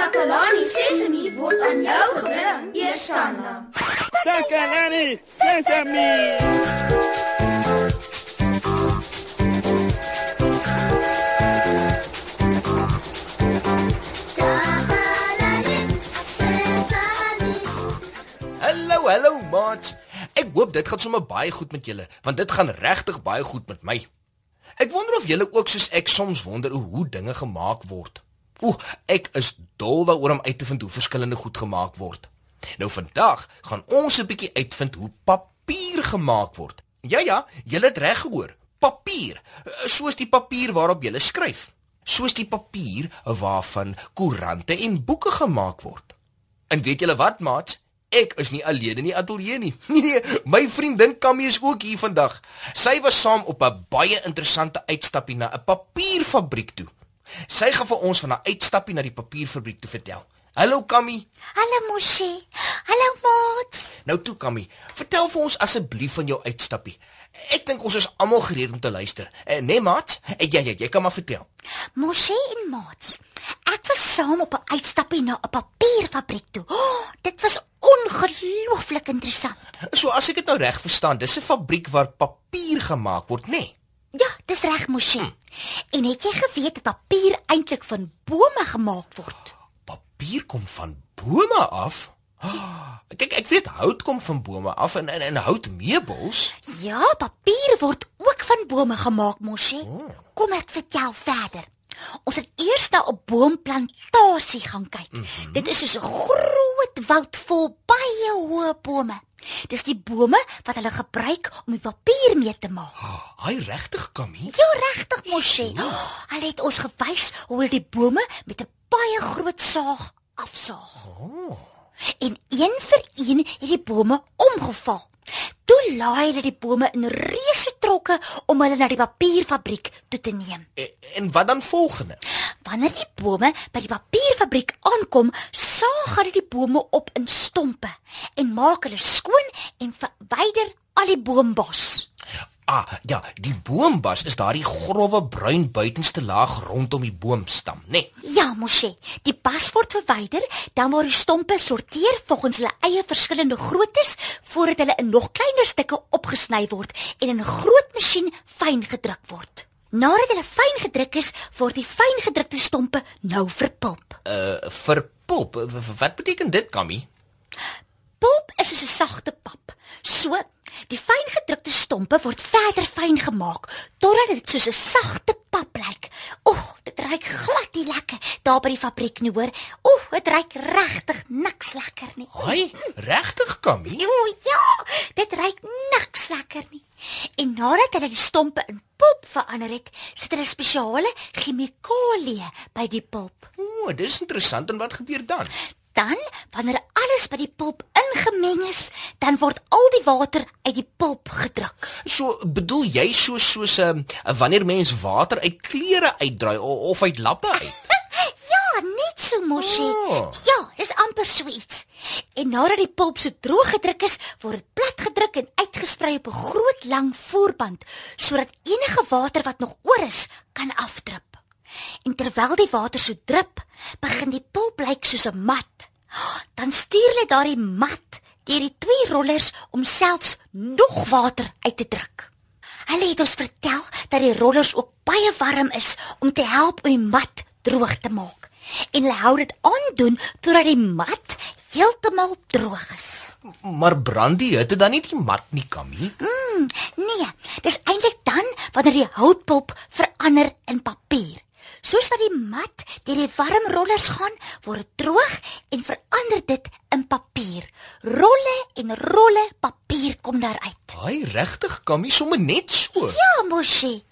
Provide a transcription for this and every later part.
Takalani Sesemi word aan jou gebring, Eersanna. Takalani Sesame. Hallo, hallo maat. Ek hoop dit gaan sommer baie goed met julle, want dit gaan regtig baie goed met my. Ek wonder of julle ook soos ek soms wonder hoe dinge gemaak word. Oeh, ek is dol daaroor om uit te vind hoe verskillende goed gemaak word. Nou vandag gaan ons 'n bietjie uitvind hoe papier gemaak word. Ja ja, julle het reg gehoor. Papier, soos die papier waarop jy skryf. Soos die papier waarvan koerante en boeke gemaak word. En weet julle wat, maat? Ek is nie alleen in die ateljee nie. Nee, my vriendin Kammy is ook hier vandag. Sy was saam op 'n baie interessante uitstappie na 'n papierfabriek toe. Sy gaan vir ons van 'n uitstappie na die papierfabriek toe vertel. Hallo Kammy. Hallo Moshi. Hallo Maat. Nou toe Kammy, vertel vir ons asseblief van jou uitstappie. Ek dink ons is almal gereed om te luister. Eh, nee maat? Eh, ja ja, jy kan maar vertel. Moshi en Maat. Ek was saam op 'n uitstappie na 'n papierfabriek toe. Oh, dit was ongelooflik interessant. So as ek dit nou reg verstaan, dis 'n fabriek waar papier gemaak word, nê? Nee? Ja, dis reg, Moshi. Hm. En het jy geweet dat papier eintlik van bome gemaak word? Papier kom van bome af? Oh, kyk, ek weet hout kom van bome af en en, en houtmeubels. Ja, papier word ook van bome gemaak, Moshi. Oh. Kom ek vertel verder. Ons het eers na 'n boomplantasie gaan kyk. Mm -hmm. Dit is soos 'n groot woud vol baie hoë bome. Dis die bome wat hulle gebruik om die papier mee te maak. Haai oh, regtig, Kamie? Ja, regtig, Moshi. Oh, hulle het ons gewys hoe hulle die bome met 'n baie groot saag afsaag. Oh. En een vir een het die bome omgeval. Toe laai hulle die bome in reuse trokke om hulle na die papierfabriek toe te neem. En, en wat dan volgende? Wanneer die bome by die papierfabriek aankom, saag hulle die bome op in stompe en maak hulle skoon en verwyder al die boombos. Ah, ja, die boombas is daardie grouwe bruin buitenste laag rondom die boomstam, né? Nee. Ja, mosie. Die bas word verwyder, dan word die stompe sorteer volgens hulle eie verskillende groottes voordat hulle in nog kleiner stukke opgesny word en in 'n groot masjien fyn gedruk word. Nadat hulle fyn gedruk is, word die fyn gedrukte stompe nou verpulp. Uh, verpulp. Wat beteken dit, Kammy? Pulp is 'n sagte pap. So Die fyn gedrukte stompe word verder fyn gemaak totdat dit soos 'n sagte pap lyk. Oeg, dit ruik glad nie lekker daar by die fabriek nie, hoor. Dit ruik regtig niks lekker nie. Haai, regtig, Kammy? Jo, ja, dit ruik niks lekker nie. En nadat hulle die stompe in pulp verander het, sit hulle spesiale chemikalieë by die pulp. O, dis interessant en wat gebeur dan? Dan, wanneer alles by die pulp ingemeng is, dan word al die water uit die pulp gedruk. So bedoel jy so soos 'n um, ehm, wanneer mens water uit klere uitdraai of uit lappe uit? net so mosie. Oh. Ja, dis amper so iets. En nadat die pulp so droog gedruk is, word dit plat gedruk en uitgesprei op 'n groot lang voerband sodat enige water wat nog oor is, kan afdrup. En terwyl die water so drup, begin die pulp lyk soos 'n mat. Dan stuur hulle daardie mat deur die twee rollers om selfs nog water uit te druk. Hulle het ons vertel dat die rollers ook baie warm is om te help om die mat droog te maak. En hulle hou dit aan doen totdat die mat heeltemal droog is. Maar brand die hitte dan nie die mat nie, Kammy? Mm, nee, dis eintlik dan wanneer die houtpulp verander in papier. Soos wat die mat deur die warm rollers gaan, word dit droog en verander dit in papier. Rolle en rolle papier kom daaruit. Haai, regtig, Kammy, sommer net so. Ja, mosie.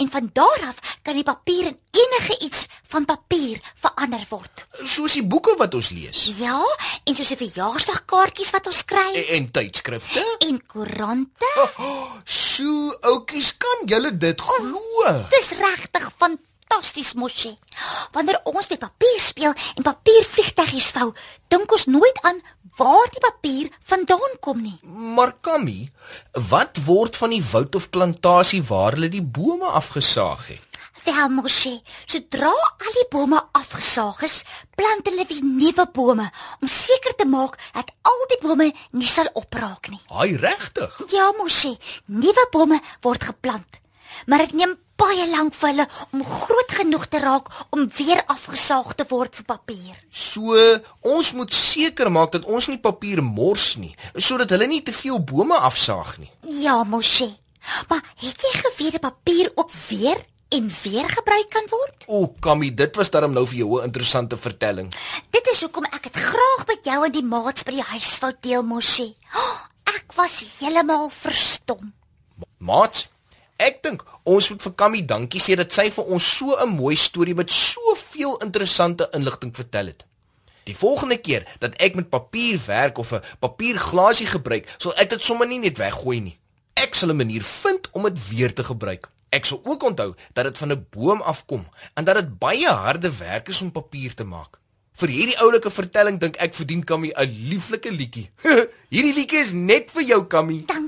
En van daar af kan die papier in enige iets van papier verander word. Soos die boeke wat ons lees. Ja, en soos die verjaarsdagkaartjies wat ons kry. En, en tydskrifte. En koerante. Oh, oh, Sjoe, oudjies, kan julle dit glo? Oh, dis regtig van fantasties mosie. Wanneer ons met papier speel en papiervliegtuigies vou, dink ons nooit aan waar die papier vandaan kom nie. Maar Kammy, wat word van die woud of plantasie waar hulle die bome afgesaag het? Wel, Moshe, sodra al die bome afgesaag is, plant hulle weer nuwe bome om seker te maak dat al die bome nie sal opraak nie. Haai regtig? Ja, Moshe, nuwe bome word geplant. Maar dit neem baie lank vir hulle om groot genoeg te raak om weer afgesaag te word vir papier. So, ons moet seker maak dat ons nie papier mors nie, sodat hulle nie te veel bome afsaag nie. Ja, Moshe. Maar het jy geweet dat papier ook weer en weer gebruik kan word? O, Kammy, dit was darm nou vir jou 'n interessante vertelling. Dit is hoekom ek dit graag met jou en die maats by die huis wou deel, Moshe. Oh, ek was heeltemal verstom. Maat, ek dink ons moet vir Kammy dankie sê dat sy vir ons so 'n mooi storie met soveel interessante inligting vertel het. Die volgende keer dat ek met papier werk of 'n papierglasie gebruik, sal ek dit sommer nie net weggooi nie. Ek sal 'n manier vind om dit weer te gebruik. Ek sal ook onthou dat dit van 'n boom afkom en dat dit baie harde werk is om papier te maak. Vir hierdie oulike vertelling dink ek verdien Kammy 'n lieflike liedjie. hierdie liedjie is net vir jou Kammy. Dankie.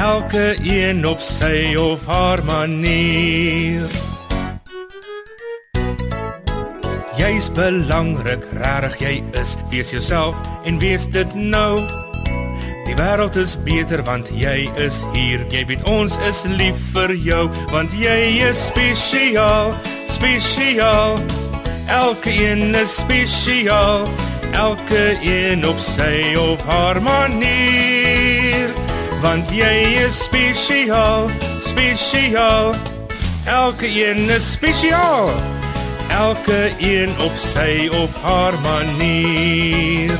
elke een op sy of haar manier. Jy's belangrik, rarig jy is, wees jouself en wees dit nou. Die wêreld is beter want jy is hier. Jy weet ons is lief vir jou want jy is spesiaal, spesiaal. Elke een is spesiaal, elke een op sy of haar manier. Want jy is spesiaal, spesiaal. Elke een is spesiaal elke een op sy of haar manier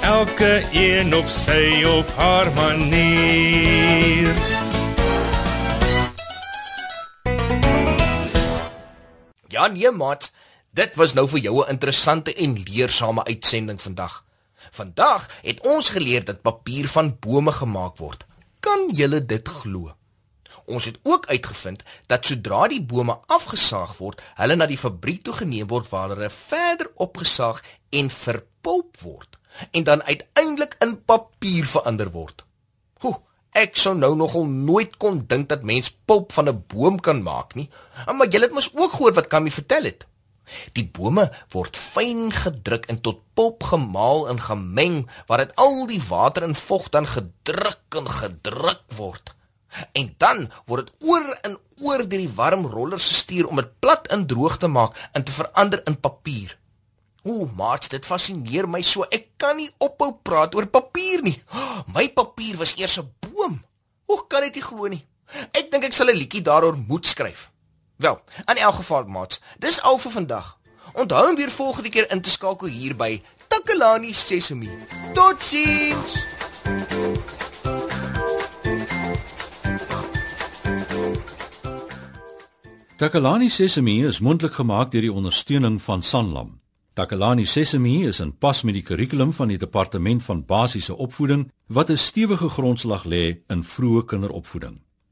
elke een op sy of haar manier Ja nee maat, dit was nou vir jou 'n interessante en leersame uitsending vandag. Vandag het ons geleer dat papier van bome gemaak word. Kan julle dit glo? Ons het ook uitgevind dat sodra die bome afgesaag word, hulle na die fabriek toe geneem word waar hulle verder opgesaag en verpulp word en dan uiteindelik in papier verander word. Hoe, ek sou nou nogal nooit kon dink dat mens pulp van 'n boom kan maak nie. Maar jy het mos ook gehoor wat Kammy vertel het. Die bome word fyn gedruk en tot pulp gemaal en gemeng waar dit al die water en vog dan gedruk en gedruk word. En dan word dit oor en oor deur die warm rollers gestuur om dit plat en droog te maak en te verander in papier. Ooh, maat, dit fascineer my so. Ek kan nie ophou praat oor papier nie. My papier was eers 'n boom. Hoe kan dit nie glo nie? Ek dink ek sal 'n liedjie daaroor moet skryf. Wel, in elk geval, maat, dis al vir vandag. Onthou om weer volgende keer in te skakel hier by Takalani Sesemi. Totsiens. Takalani Sesemi is mondelik gemaak deur die ondersteuning van Sanlam. Takalani Sesemi is in pas met die kurrikulum van die Departement van Basiese Opvoeding wat 'n stewige grondslag lê in vroeë kinderopvoeding.